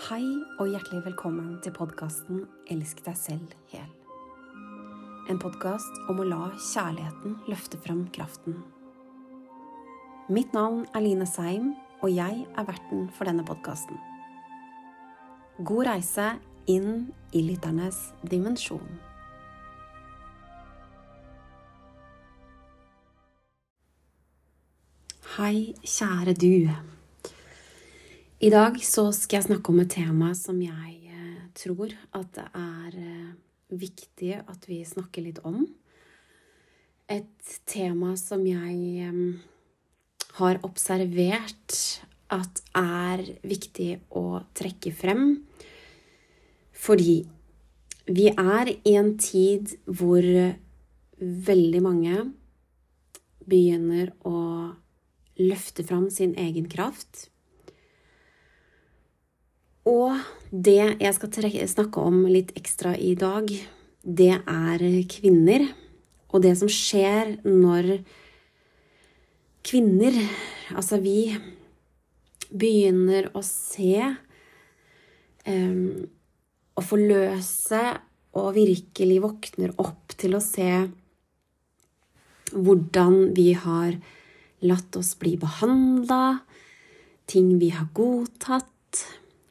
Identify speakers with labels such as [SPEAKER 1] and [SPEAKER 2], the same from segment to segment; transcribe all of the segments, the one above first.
[SPEAKER 1] Hei og hjertelig velkommen til podkasten Elsk deg selv hel. En podkast om å la kjærligheten løfte frem kraften. Mitt navn er Line Seim, og jeg er verten for denne podkasten. God reise inn i lytternes dimensjon. Hei, kjære du. I dag så skal jeg snakke om et tema som jeg eh, tror at det er eh, viktig at vi snakker litt om. Et tema som jeg eh, har observert at er viktig å trekke frem. Fordi vi er i en tid hvor veldig mange begynner å løfte fram sin egen kraft. Og det jeg skal snakke om litt ekstra i dag, det er kvinner. Og det som skjer når kvinner, altså vi, begynner å se um, Å forløse og virkelig våkner opp til å se hvordan vi har latt oss bli behandla, ting vi har godtatt,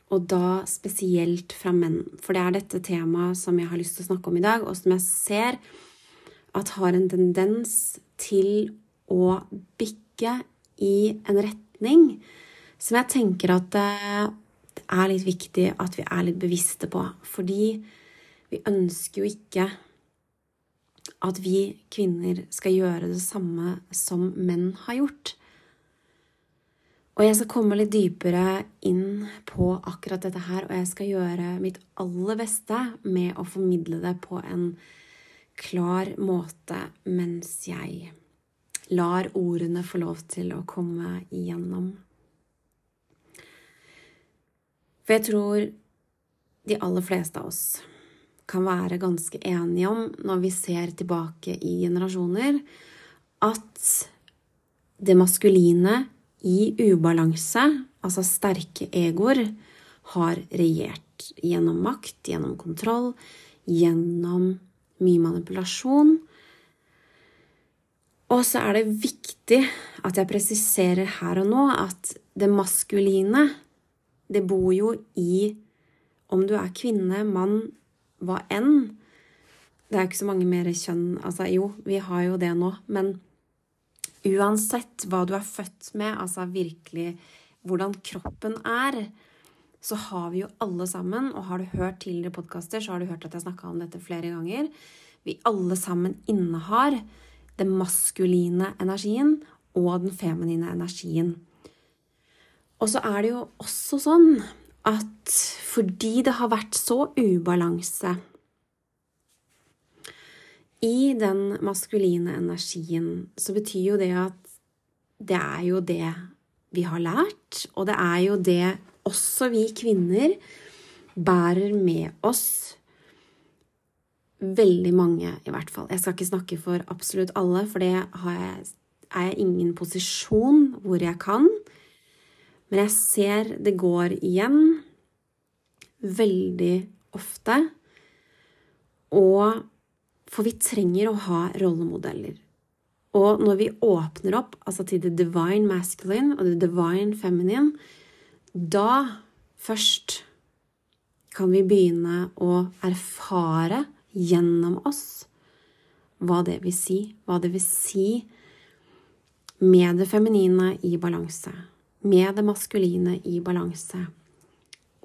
[SPEAKER 1] og da spesielt fra menn. For det er dette temaet som jeg har lyst til å snakke om i dag, og som jeg ser at har en tendens til å bikke i en retning som jeg tenker at det er litt viktig at vi er litt bevisste på. Fordi vi ønsker jo ikke at vi kvinner skal gjøre det samme som menn har gjort. Og jeg skal komme litt dypere inn på akkurat dette her, og jeg skal gjøre mitt aller beste med å formidle det på en klar måte mens jeg lar ordene få lov til å komme igjennom. For jeg tror de aller fleste av oss kan være ganske enige om, når vi ser tilbake i generasjoner, at det maskuline i ubalanse, altså sterke egoer, har regjert gjennom makt, gjennom kontroll, gjennom mye manipulasjon. Og så er det viktig at jeg presiserer her og nå at det maskuline, det bor jo i om du er kvinne, mann hva enn. Det er ikke så mange mer kjønn Altså, jo, vi har jo det nå, men uansett hva du er født med, altså virkelig hvordan kroppen er, så har vi jo alle sammen, og har du hørt tidligere podkaster, så har du hørt at jeg snakka om dette flere ganger, vi alle sammen innehar den maskuline energien og den feminine energien. Og så er det jo også sånn at fordi det har vært så ubalanse i den maskuline energien, så betyr jo det at det er jo det vi har lært, og det er jo det også vi kvinner bærer med oss. Veldig mange, i hvert fall. Jeg skal ikke snakke for absolutt alle, for det jeg, er jeg ingen posisjon hvor jeg kan. Men jeg ser det går igjen veldig ofte. Og For vi trenger å ha rollemodeller. Og når vi åpner opp altså til the divine masculine og the divine feminine, da først kan vi begynne å erfare gjennom oss hva det vil si. Hva det vil si med det feminine i balanse med det maskuline i balanse.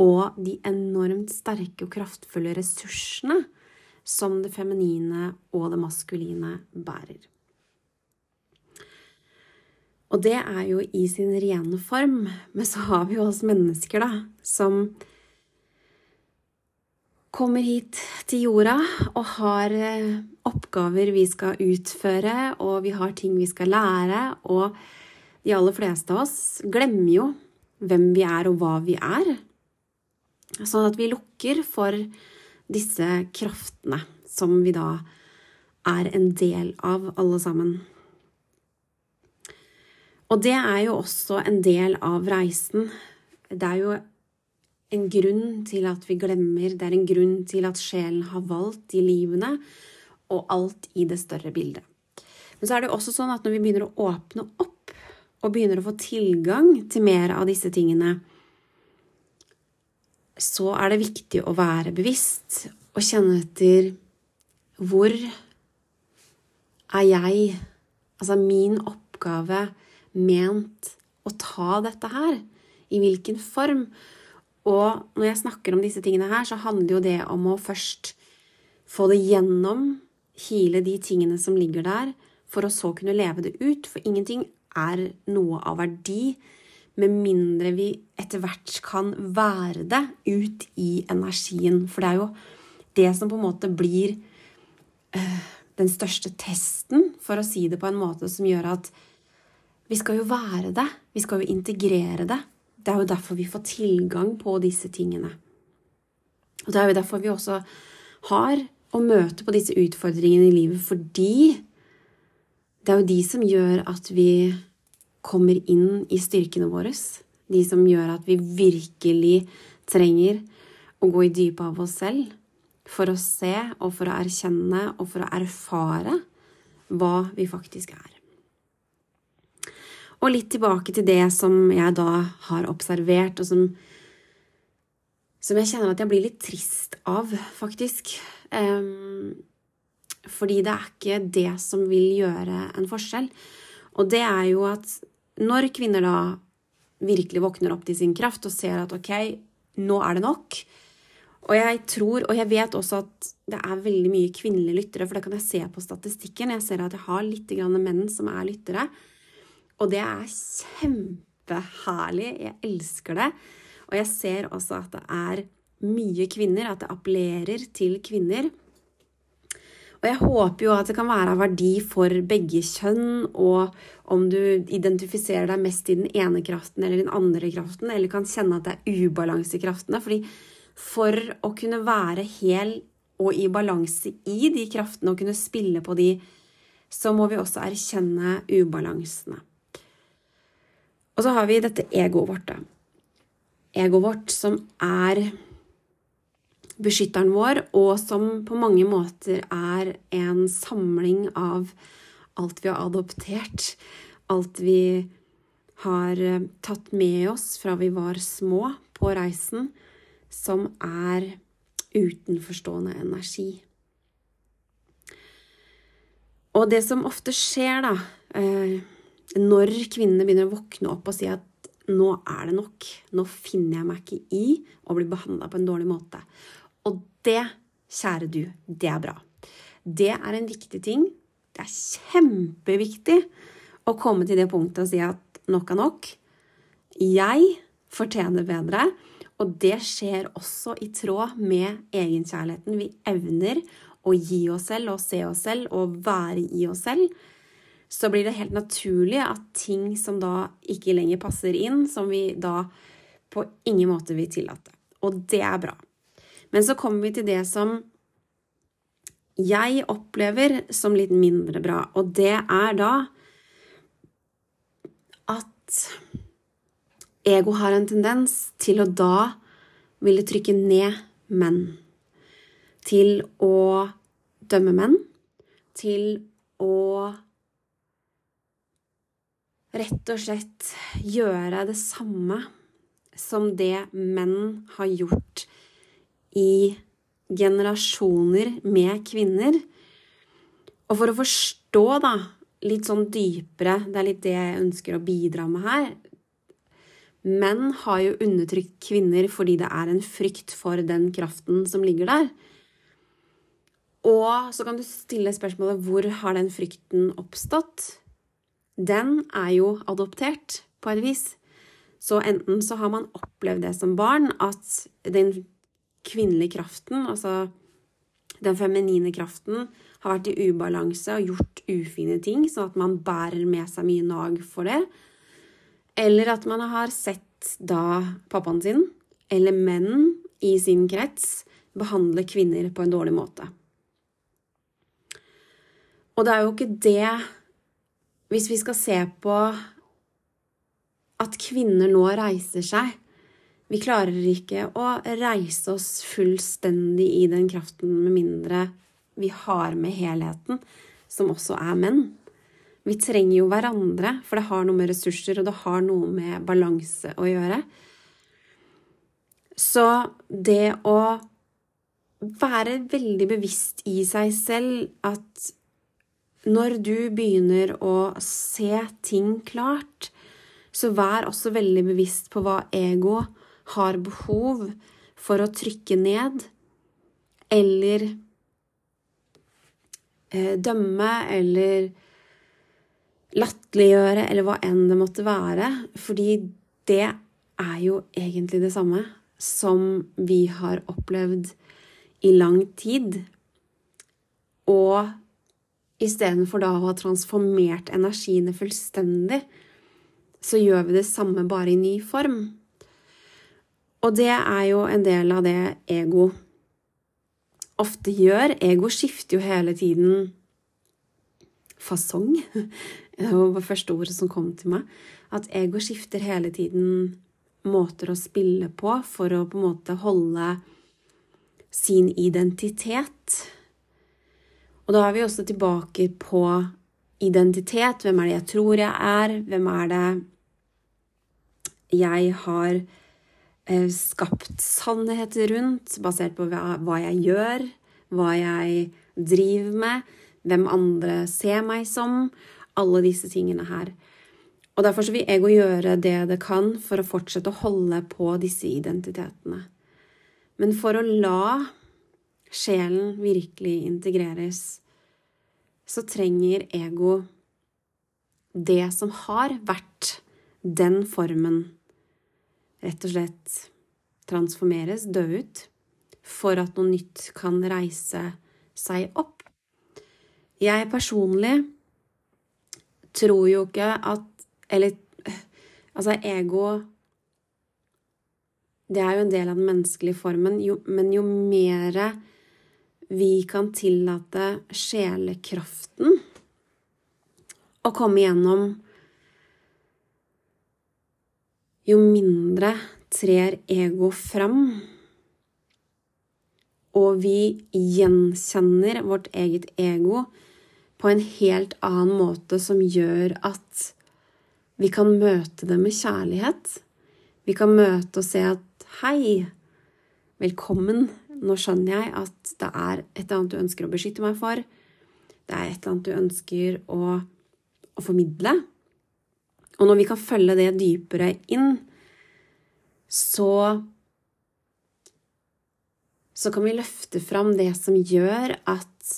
[SPEAKER 1] Og de enormt sterke og kraftfulle ressursene som det feminine og det maskuline bærer. Og det er jo i sin rene form, men så har vi jo oss mennesker, da, som kommer hit til jorda og har eh, oppgaver vi skal utføre, og vi har ting vi skal lære, og de aller fleste av oss glemmer jo hvem vi er, og hva vi er. Sånn at vi lukker for disse kraftene som vi da er en del av, alle sammen. Og det er jo også en del av reisen. Det er jo en grunn til at vi glemmer, det er en grunn til at sjelen har valgt de livene, og alt i det større bildet. Men så er det jo også sånn at når vi begynner å åpne opp, og begynner å få tilgang til mer av disse tingene, så er det viktig å være bevisst og kjenne etter hvor er jeg, altså min oppgave, ment å ta dette her? I hvilken form? Og når jeg snakker om disse tingene her, så handler jo det om å først få det gjennom, hile de tingene som ligger der, for å så kunne leve det ut. For ingenting er noe av verdi med mindre vi etter hvert kan være det ut i energien. For det er jo det som på en måte blir øh, den største testen, for å si det på en måte som gjør at vi skal jo være det. Vi skal jo integrere det. Det er jo derfor vi får tilgang på disse tingene. Og det er jo derfor vi også har å møte på disse utfordringene i livet, fordi det er jo de som gjør at vi kommer inn i styrkene våre. De som gjør at vi virkelig trenger å gå i dypet av oss selv for å se og for å erkjenne og for å erfare hva vi faktisk er. Og litt tilbake til det som jeg da har observert, og som, som jeg kjenner at jeg blir litt trist av, faktisk. Um, fordi det er ikke det som vil gjøre en forskjell. Og det er jo at når kvinner da virkelig våkner opp til sin kraft og ser at ok, nå er det nok, og jeg tror, og jeg vet også at det er veldig mye kvinnelige lyttere, for det kan jeg se på statistikken. Jeg ser at jeg har litt grann menn som er lyttere. Og det er kjempeherlig. Jeg elsker det. Og jeg ser også at det er mye kvinner, at det appellerer til kvinner. Og jeg håper jo at det kan være av verdi for begge kjønn, og om du identifiserer deg mest i den ene kraften eller den andre kraften, eller kan kjenne at det er ubalanse i kraftene. fordi for å kunne være hel og i balanse i de kraftene og kunne spille på de, så må vi også erkjenne ubalansene. Og så har vi dette egoet vårt, da. Egoet vårt som er beskytteren vår, og som på mange måter er en samling av alt vi har adoptert, alt vi har tatt med oss fra vi var små på reisen, som er utenforstående energi. Og det som ofte skjer, da, eh, når kvinnene begynner å våkne opp og si at nå er det nok, nå finner jeg meg ikke i å bli behandla på en dårlig måte. Det, kjære du, det er bra. Det er en viktig ting. Det er kjempeviktig å komme til det punktet og si at nok er nok. Jeg fortjener bedre. Og det skjer også i tråd med egenkjærligheten. Vi evner å gi oss selv og se oss selv og være i oss selv. Så blir det helt naturlig at ting som da ikke lenger passer inn, som vi da på ingen måte vil tillate. Og det er bra. Men så kommer vi til det som jeg opplever som litt mindre bra, og det er da at ego har en tendens til å da ville trykke ned menn. Til å dømme menn. Til å rett og slett gjøre det samme som det menn har gjort i generasjoner med kvinner. Og for å forstå, da, litt sånn dypere, det er litt det jeg ønsker å bidra med her, Menn har jo undertrykt kvinner fordi det er en frykt for den kraften som ligger der. Og så kan du stille spørsmålet hvor har den frykten oppstått? Den er jo adoptert, på et vis. Så enten så har man opplevd det som barn, at den kvinnelige kraften, altså den feminine kraften, har vært i ubalanse og gjort ufine ting, sånn at man bærer med seg mye nag for det. Eller at man har sett da pappaen sin, eller menn i sin krets, behandle kvinner på en dårlig måte. Og det er jo ikke det Hvis vi skal se på at kvinner nå reiser seg Vi klarer ikke å reise oss fullstendig i den kraften med mindre vi har med helheten, som også er menn. Vi trenger jo hverandre, for det har noe med ressurser og det har noe med balanse å gjøre. Så det å være veldig bevisst i seg selv at når du begynner å se ting klart, så vær også veldig bevisst på hva ego har behov for å trykke ned eller eh, dømme eller latterliggjøre eller hva enn det måtte være. Fordi det er jo egentlig det samme som vi har opplevd i lang tid. Og istedenfor da å ha transformert energiene fullstendig, så gjør vi det samme bare i ny form. Og det er jo en del av det ego ofte gjør. Ego skifter jo hele tiden fasong. Det var det første ordet som kom til meg. At ego skifter hele tiden måter å spille på for å på en måte holde sin identitet. Og da er vi også tilbake på identitet. Hvem er det jeg tror jeg er? Hvem er det jeg har skapt sannhet rundt, basert på hva jeg gjør, hva jeg driver med, hvem andre ser meg som? Alle disse tingene her. Og derfor vil ego gjøre det det kan for å fortsette å holde på disse identitetene. Men for å la sjelen virkelig integreres, så trenger ego det som har vært den formen, rett og slett transformeres, dø ut, for at noe nytt kan reise seg opp. Jeg personlig tror jo ikke at eller Altså, ego Det er jo en del av den menneskelige formen, jo, men jo mer vi kan tillate sjelekraften å komme igjennom, jo mindre trer ego fram. Og vi gjenkjenner vårt eget ego på en helt annen måte som gjør at vi kan møte det med kjærlighet. Vi kan møte og se at hei, velkommen, nå skjønner jeg at det er et eller annet du ønsker å beskytte meg for. Det er et eller annet du ønsker å, å formidle. Og når vi kan følge det dypere inn, så så kan vi løfte fram det som gjør at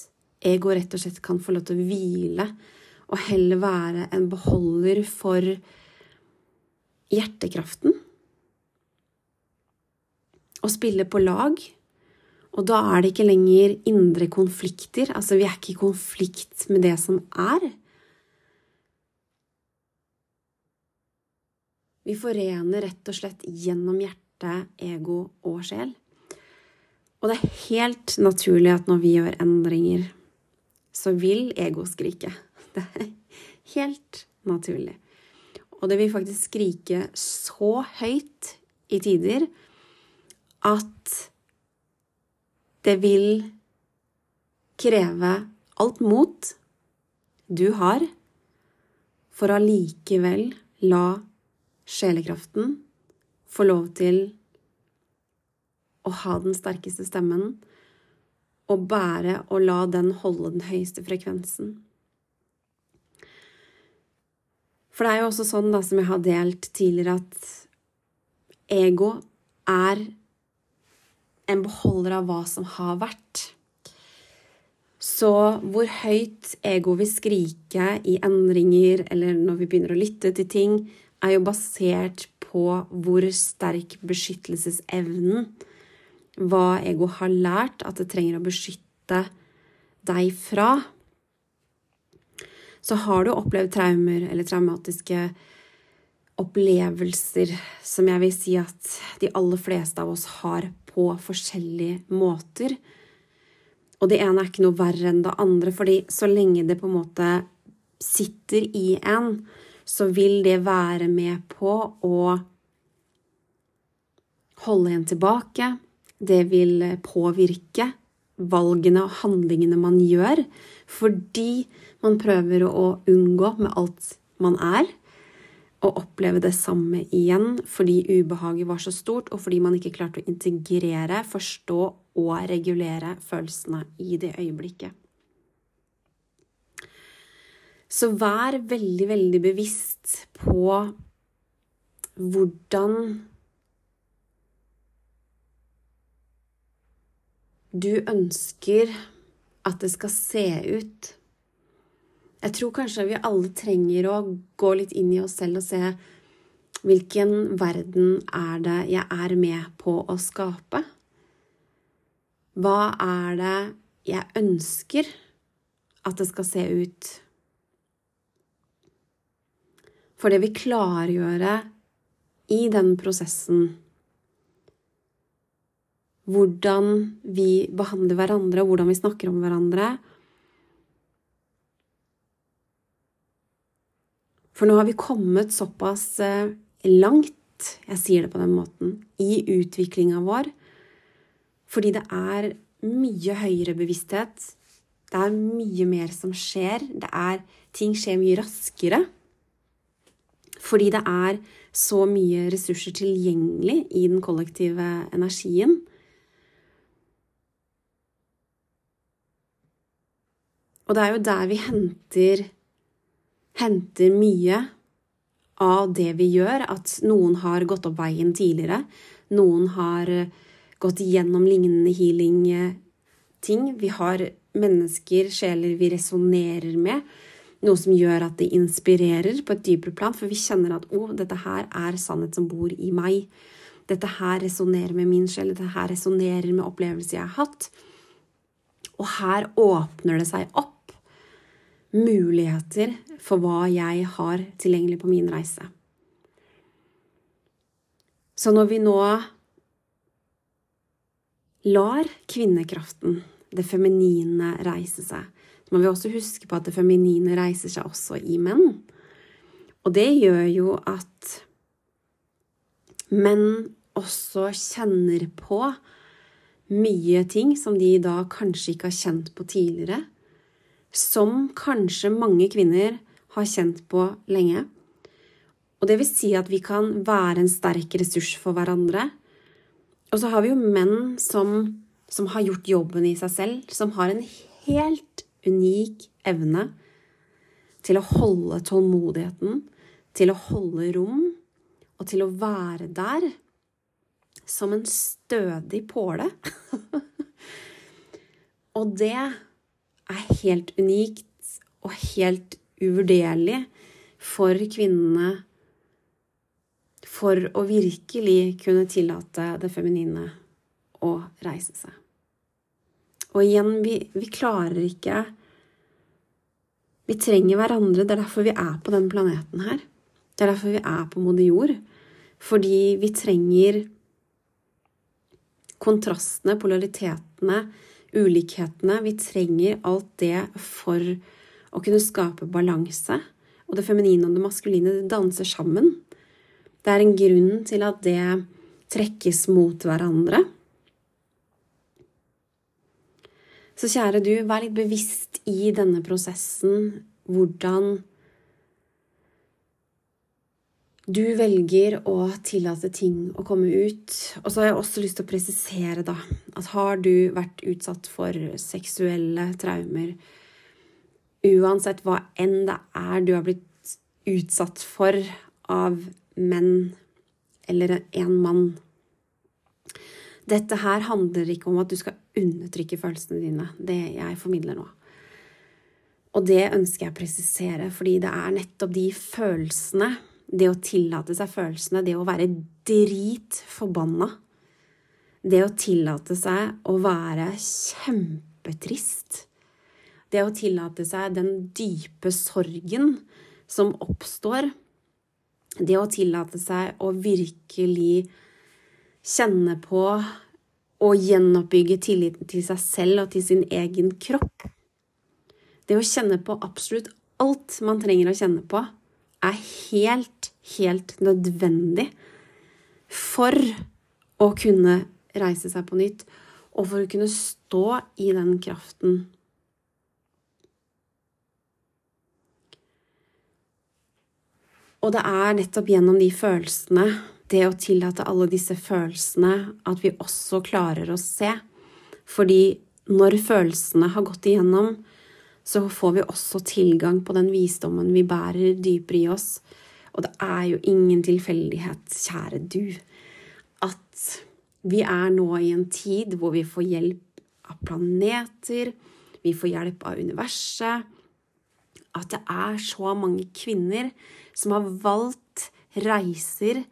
[SPEAKER 1] ego rett og slett kan få lov til å hvile og heller være en beholder for hjertekraften. Og spille på lag. Og da er det ikke lenger indre konflikter. Altså, vi er ikke i konflikt med det som er. Vi forener rett og slett gjennom hjerte, ego og sjel. Og det er helt naturlig at når vi gjør endringer, så vil ego skrike. Det er helt naturlig. Og det vil faktisk skrike så høyt i tider at det vil kreve alt mot du har for allikevel la sjelekraften få lov til å ha den sterkeste stemmen og bære og la den holde den høyeste frekvensen. For det er jo også sånn, da, som jeg har delt tidligere, at ego er en beholder av hva som har vært. Så hvor høyt ego vil skrike i endringer, eller når vi begynner å lytte til ting, er jo basert på hvor sterk beskyttelsesevnen Hva ego har lært at det trenger å beskytte deg fra så har du opplevd traumer eller traumatiske opplevelser som jeg vil si at de aller fleste av oss har på forskjellige måter. Og det ene er ikke noe verre enn det andre, fordi så lenge det på en måte sitter i en, så vil det være med på å holde en tilbake. Det vil påvirke valgene og handlingene man gjør, fordi man prøver å unngå med alt man er, å oppleve det samme igjen fordi ubehaget var så stort, og fordi man ikke klarte å integrere, forstå og regulere følelsene i det øyeblikket. Så vær veldig, veldig bevisst på hvordan du ønsker at det skal se ut. Jeg tror kanskje vi alle trenger å gå litt inn i oss selv og se hvilken verden er det jeg er med på å skape? Hva er det jeg ønsker at det skal se ut? For det vil klargjøre i den prosessen hvordan vi behandler hverandre, og hvordan vi snakker om hverandre. For nå har vi kommet såpass eh, langt, jeg sier det på den måten, i utviklinga vår fordi det er mye høyere bevissthet. Det er mye mer som skjer. Det er, ting skjer mye raskere. Fordi det er så mye ressurser tilgjengelig i den kollektive energien. Og det er jo der vi henter, henter mye av det vi gjør, at noen har gått opp veien tidligere. Noen har gått igjennom lignende healing-ting. Vi har mennesker, sjeler vi resonnerer med. Noe som gjør at det inspirerer på et dypere plan, for vi kjenner at å, oh, dette her er sannhet som bor i meg. Dette her resonnerer med min sjel, dette her resonnerer med opplevelser jeg har hatt. Og her åpner det seg opp muligheter for hva jeg har tilgjengelig på min reise. Så når vi nå lar kvinnekraften, det feminine, reise seg, må vi også huske på at det feminine reiser seg også i menn. Og det gjør jo at menn også kjenner på mye ting som de da kanskje ikke har kjent på tidligere som kanskje mange kvinner har kjent på lenge. Og det vil si at vi kan være en sterk ressurs for hverandre. Og så har vi jo menn som, som har gjort jobben i seg selv, som har en helt unik evne til å holde tålmodigheten, til å holde rom og til å være der som en stødig påle. og det er helt unikt og helt uvurderlig for kvinnene for å virkelig kunne tillate det feminine å reise seg. Og igjen, vi, vi klarer ikke Vi trenger hverandre. Det er derfor vi er på den planeten her. Det er derfor vi er på moder jord. Fordi vi trenger kontrastene, polaritetene, ulikhetene. Vi trenger alt det for å kunne skape balanse. Og det feminine og det maskuline det danser sammen. Det er en grunn til at det trekkes mot hverandre. Så kjære du, vær litt bevisst i denne prosessen hvordan du velger å tillate ting å komme ut. Og så har jeg også lyst til å presisere da, at har du vært utsatt for seksuelle traumer, uansett hva enn det er du har blitt utsatt for av menn eller en mann Dette her handler ikke om at du skal undertrykke følelsene dine, det jeg formidler nå. Og det ønsker jeg å presisere, fordi det er nettopp de følelsene det å tillate seg følelsene, det å være dritforbanna, det å tillate seg å være kjempetrist, det å tillate seg den dype sorgen som oppstår, det å tillate seg å virkelig kjenne på og gjenoppbygge tilliten til seg selv og til sin egen kropp. Det å kjenne på absolutt alt man trenger å kjenne på, er helt, helt nødvendig for å kunne reise seg på nytt, og for å kunne stå i den kraften. Og det er nettopp gjennom de følelsene, det å tillate alle disse følelsene, at vi også klarer å se. Fordi når følelsene har gått igjennom, så får vi også tilgang på den visdommen vi bærer dypere i oss. Og det er jo ingen tilfeldighet, kjære du, at vi er nå i en tid hvor vi får hjelp av planeter, vi får hjelp av universet. At det er så mange kvinner som har valgt reiser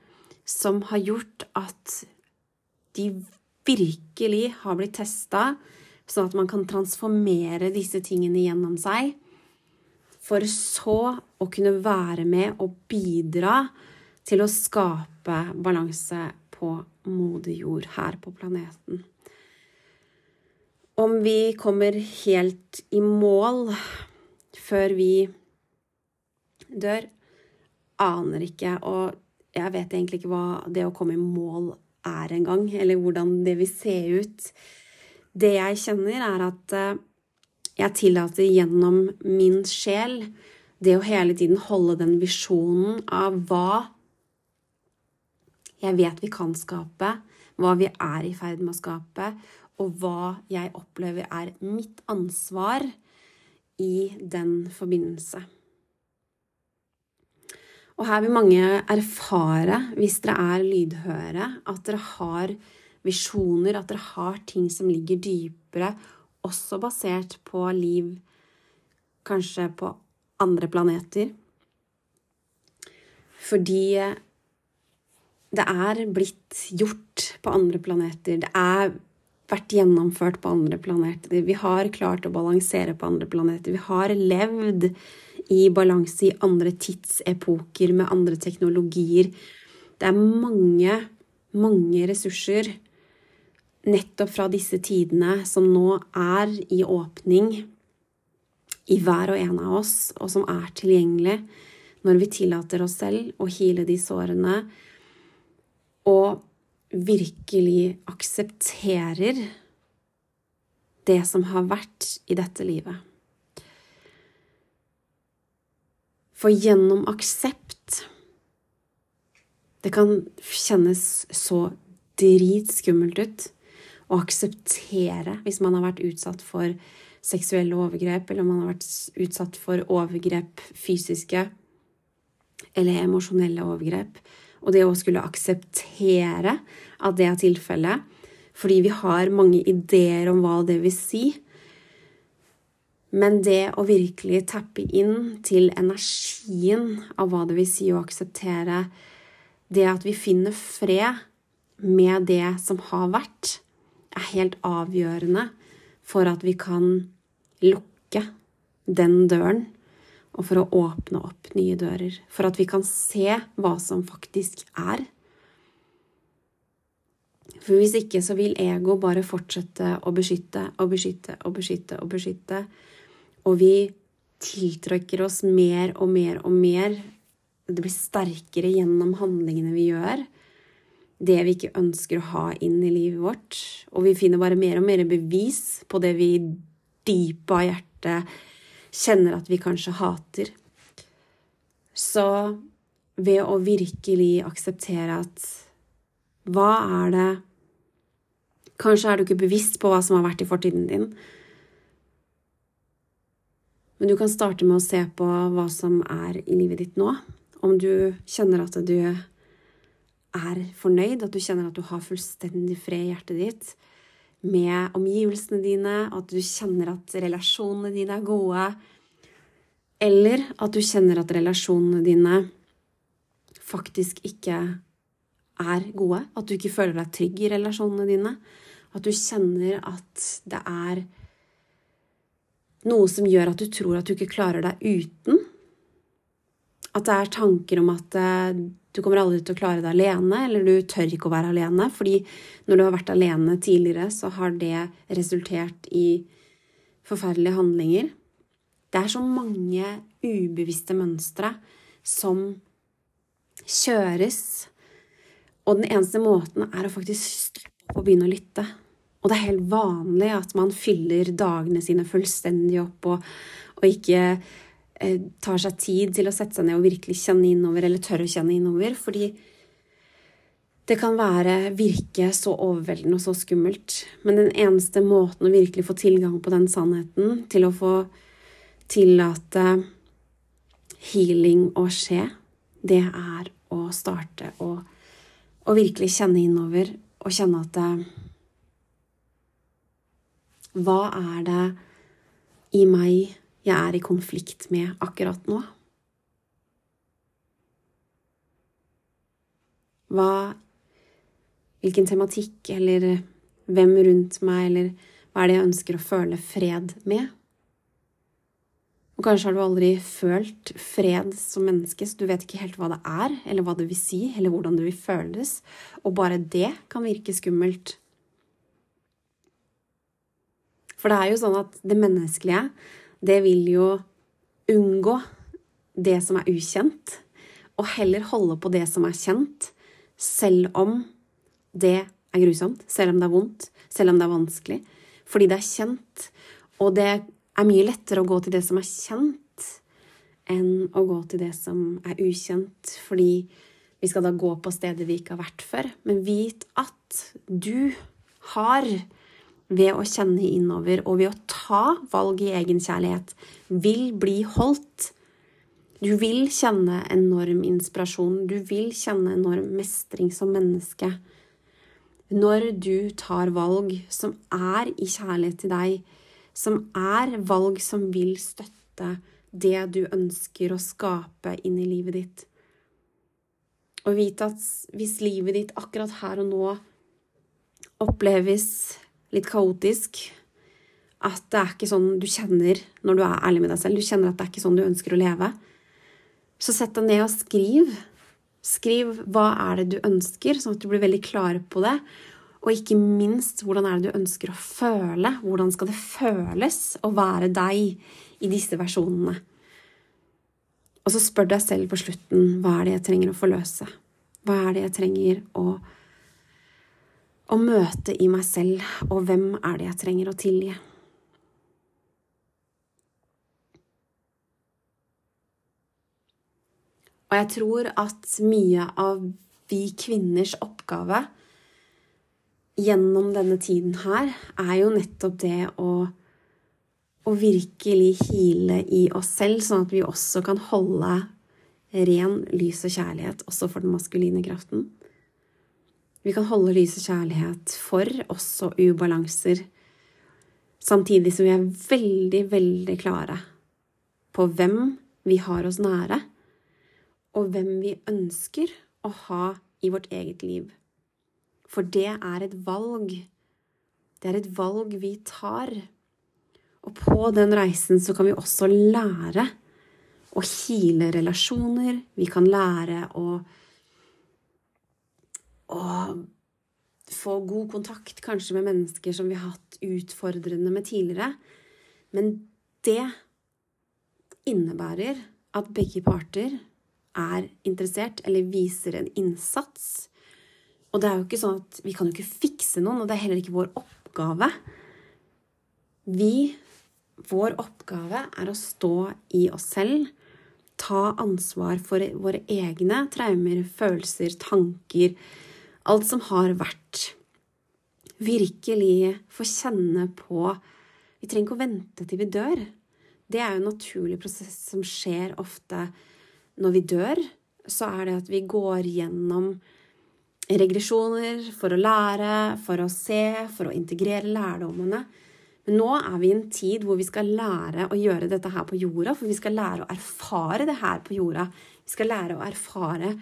[SPEAKER 1] som har gjort at de virkelig har blitt testa, sånn at man kan transformere disse tingene gjennom seg for så å kunne være med og bidra til å skape balanse på moder jord her på planeten. Om vi kommer helt i mål før vi dør, aner ikke, og jeg vet egentlig ikke hva det å komme i mål er engang, eller hvordan det vil se ut. Det jeg kjenner, er at eh, jeg tillater gjennom min sjel det å hele tiden holde den visjonen av hva jeg vet vi kan skape, hva vi er i ferd med å skape, og hva jeg opplever er mitt ansvar i den forbindelse. Og her vil mange erfare, hvis dere er lydhøre, at dere har visjoner, at dere har ting som ligger dypere også basert på liv kanskje på andre planeter. Fordi det er blitt gjort på andre planeter. Det er vært gjennomført på andre planeter. Vi har klart å balansere på andre planeter. Vi har levd i balanse i andre tidsepoker med andre teknologier. Det er mange, mange ressurser nettopp fra disse tidene som nå er i åpning i hver og en av oss, og som er tilgjengelig når vi tillater oss selv å hile de sårene og virkelig aksepterer det som har vært i dette livet. For gjennom aksept Det kan kjennes så dritskummelt ut å akseptere hvis man har vært utsatt for seksuelle overgrep, eller om man har vært utsatt for overgrep fysiske eller emosjonelle overgrep. Og det å skulle akseptere at det er tilfellet, fordi vi har mange ideer om hva det vil si. Men det å virkelig tappe inn til energien av hva det vil si å akseptere, det at vi finner fred med det som har vært, er helt avgjørende for at vi kan lukke den døren, og for å åpne opp nye dører. For at vi kan se hva som faktisk er. For hvis ikke så vil ego bare fortsette å beskytte og beskytte og beskytte og beskytte. Og vi tiltrekker oss mer og mer og mer. Det blir sterkere gjennom handlingene vi gjør det vi ikke ønsker å ha inn i livet vårt. Og vi finner bare mer og mer bevis på det vi i av hjertet kjenner at vi kanskje hater. Så ved å virkelig akseptere at hva er det Kanskje er du ikke bevisst på hva som har vært i fortiden din. Men du kan starte med å se på hva som er i livet ditt nå. Om du kjenner at du er fornøyd, at du kjenner at du har fullstendig fred i hjertet ditt med omgivelsene dine, at du kjenner at relasjonene dine er gode, eller at du kjenner at relasjonene dine faktisk ikke er gode, at du ikke føler deg trygg i relasjonene dine, at du kjenner at det er noe som gjør at du tror at du ikke klarer deg uten, at det er tanker om at eh, du kommer aldri til å klare deg alene, eller du tør ikke å være alene. Fordi når du har vært alene tidligere, så har det resultert i forferdelige handlinger. Det er så mange ubevisste mønstre som kjøres Og den eneste måten er å faktisk stoppe opp og begynne å lytte. Og det er helt vanlig at man fyller dagene sine fullstendig opp og, og ikke eh, tar seg tid til å sette seg ned og virkelig kjenne innover, eller tørre å kjenne innover. Fordi det kan være virke så overveldende og så skummelt. Men den eneste måten å virkelig få tilgang på den sannheten, til å få tillate healing å skje, det er å starte å, å virkelig kjenne innover og kjenne at hva er det i meg jeg er i konflikt med akkurat nå? Hva Hvilken tematikk eller hvem rundt meg, eller hva er det jeg ønsker å føle fred med? Og kanskje har du aldri følt fred som menneske, så du vet ikke helt hva det er, eller hva det vil si, eller hvordan det vil føles, og bare det kan virke skummelt. For det er jo sånn at det menneskelige, det vil jo unngå det som er ukjent, og heller holde på det som er kjent, selv om det er grusomt, selv om det er vondt, selv om det er vanskelig. Fordi det er kjent, og det er mye lettere å gå til det som er kjent, enn å gå til det som er ukjent, fordi vi skal da gå på steder vi ikke har vært før. Men vit at du har ved å kjenne innover og ved å ta valg i egenkjærlighet, vil bli holdt. Du vil kjenne enorm inspirasjon, du vil kjenne enorm mestring som menneske. Når du tar valg som er i kjærlighet til deg, som er valg som vil støtte det du ønsker å skape inn i livet ditt. Og vite at hvis livet ditt akkurat her og nå oppleves litt kaotisk. At det er ikke sånn du kjenner når du er ærlig med deg selv. Du kjenner at det er ikke sånn du ønsker å leve. Så sett deg ned og skriv. Skriv hva er det du ønsker, sånn at du blir veldig klar på det. Og ikke minst hvordan er det du ønsker å føle? Hvordan skal det føles å være deg i disse versjonene? Og så spør deg selv på slutten hva er det jeg trenger å forløse? Hva er det jeg trenger å å møte i meg selv, og hvem er det jeg trenger å tilgi? Og jeg tror at mye av vi kvinners oppgave gjennom denne tiden her, er jo nettopp det å, å virkelig hile i oss selv, sånn at vi også kan holde ren lys og kjærlighet også for den maskuline kraften. Vi kan holde lys kjærlighet for også ubalanser, samtidig som vi er veldig, veldig klare på hvem vi har oss nære, og hvem vi ønsker å ha i vårt eget liv. For det er et valg. Det er et valg vi tar. Og på den reisen så kan vi også lære å kile relasjoner. Vi kan lære å å få god kontakt kanskje med mennesker som vi har hatt utfordrende med tidligere. Men det innebærer at begge parter er interessert eller viser en innsats. Og det er jo ikke sånn at vi kan jo ikke fikse noen, og det er heller ikke vår oppgave. Vi Vår oppgave er å stå i oss selv, ta ansvar for våre egne traumer, følelser, tanker, alt som har vært. Virkelig få kjenne på Vi trenger ikke å vente til vi dør. Det er jo en naturlig prosess som skjer ofte når vi dør. Så er det at vi går gjennom regresjoner for å lære, for å se, for å integrere lærdommene. Men nå er vi i en tid hvor vi skal lære å gjøre dette her på jorda, for vi skal lære å erfare det her på jorda. Vi skal lære å erfare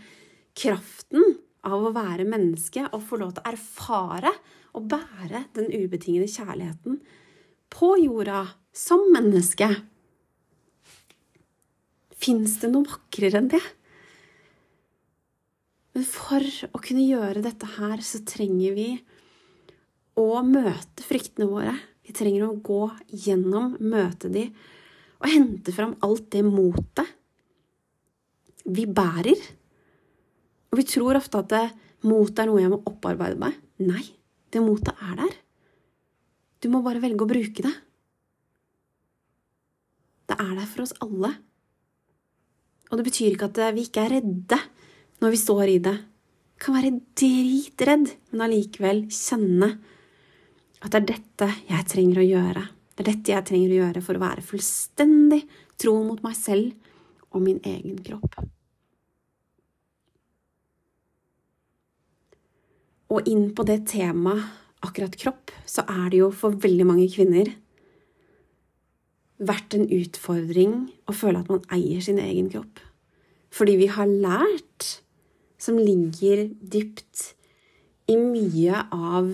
[SPEAKER 1] kraften av å være menneske og få lov til å erfare og bære den ubetingede kjærligheten på jorda som menneske. Fins det noe vakrere enn det? Men for å kunne gjøre dette her, så trenger vi å møte fryktene våre. Vi trenger å gå gjennom, møte de, og hente fram alt det motet vi bærer og vi tror ofte at det, Motet er noe jeg må opparbeide meg. Nei, det motet er der. Du må bare velge å bruke det. Det er der for oss alle. Og det betyr ikke at vi ikke er redde når vi står i det. Vi Kan være dritredd, men allikevel kjenne at det er dette jeg trenger å gjøre. Det er dette jeg trenger å gjøre for å være fullstendig tro mot meg selv og min egen kropp. Og inn på det temaet akkurat kropp, så er det jo for veldig mange kvinner vært en utfordring å føle at man eier sin egen kropp. Fordi vi har lært, som ligger dypt i mye av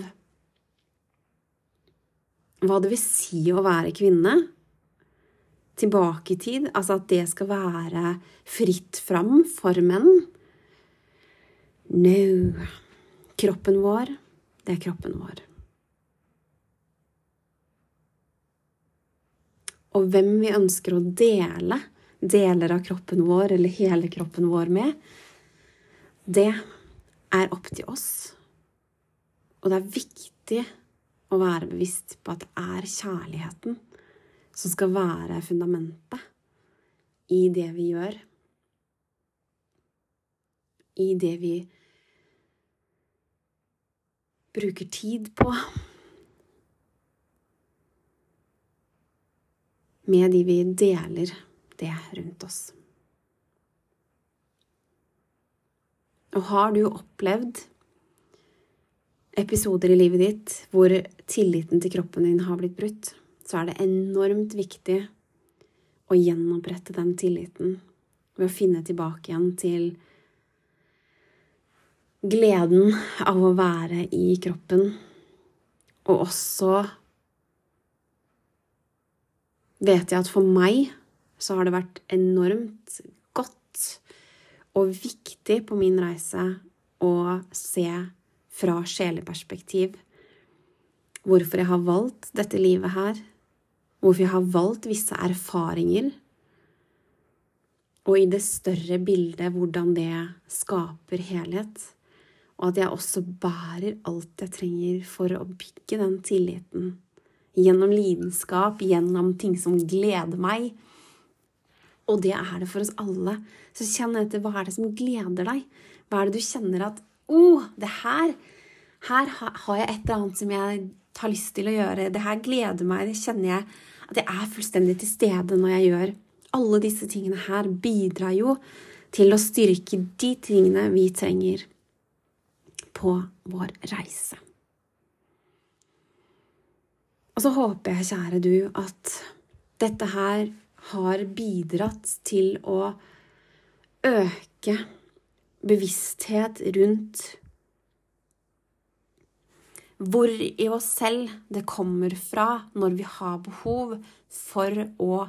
[SPEAKER 1] hva det vil si å være kvinne tilbake i tid, altså at det skal være fritt fram for menn. No. Kroppen vår, det er kroppen vår. Og hvem vi ønsker å dele deler av kroppen vår eller hele kroppen vår med, det er opp til oss. Og det er viktig å være bevisst på at det er kjærligheten som skal være fundamentet i det vi gjør. I det vi bruker tid på. Med de vi deler det rundt oss. Og har du opplevd episoder i livet ditt hvor tilliten til kroppen din har blitt brutt, så er det enormt viktig å gjenopprette den tilliten ved å finne tilbake igjen til gleden av å være i kroppen, og også vet jeg at for meg så har det vært enormt godt og viktig på min reise å se fra sjeleperspektiv. Hvorfor jeg har valgt dette livet her. Hvorfor jeg har valgt visse erfaringer. Og i det større bildet hvordan det skaper helhet. Og at jeg også bærer alt jeg trenger for å bygge den tilliten. Gjennom lidenskap, gjennom ting som gleder meg. Og det er det for oss alle. Så kjenn etter hva er det som gleder deg. Hva er det du kjenner at oh, det her, her har jeg et eller annet som jeg har lyst til å gjøre. Det her gleder meg. Det kjenner jeg at jeg er fullstendig til stede når jeg gjør. Alle disse tingene her bidrar jo til å styrke de tingene vi trenger på vår reise. Og så håper jeg, kjære du, at dette her har bidratt til å øke bevissthet rundt hvor i oss selv det kommer fra når vi har behov for å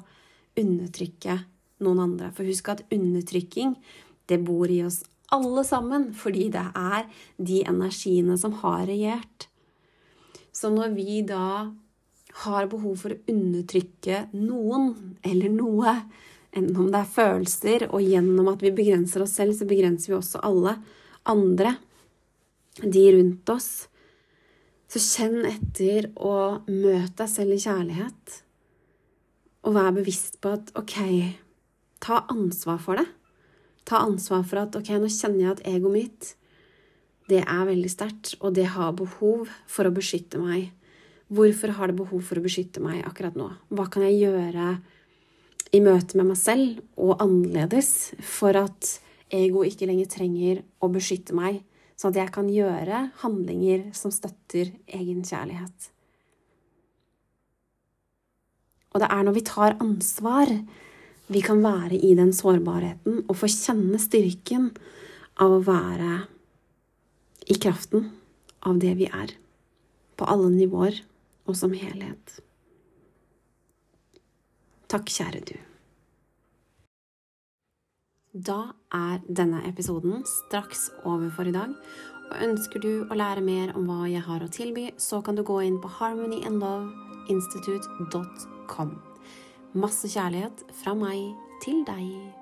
[SPEAKER 1] undertrykke noen andre. For husk at undertrykking, det bor i oss alle sammen, fordi det er de energiene som har regjert. Så når vi da har behov for å undertrykke noen eller noe, enten om det er følelser, og gjennom at vi begrenser oss selv, så begrenser vi også alle andre, de rundt oss. Så kjenn etter og møt deg selv i kjærlighet. Og vær bevisst på at ok, ta ansvar for det. Ta ansvar for at ok, nå kjenner jeg at egoet mitt det er veldig sterkt, og det har behov for å beskytte meg. Hvorfor har det behov for å beskytte meg akkurat nå? Hva kan jeg gjøre i møte med meg selv og annerledes for at ego ikke lenger trenger å beskytte meg, sånn at jeg kan gjøre handlinger som støtter egen kjærlighet. Og det er når vi tar ansvar, vi kan være i den sårbarheten og få kjenne styrken av å være i kraften av det vi er, på alle nivåer og som helhet. Takk, kjære du. Da er denne episoden straks over for i dag. Og ønsker du å lære mer om hva jeg har å tilby, så kan du gå inn på harmonyandloveinstitute.com. Masse kjærlighet fra meg til deg.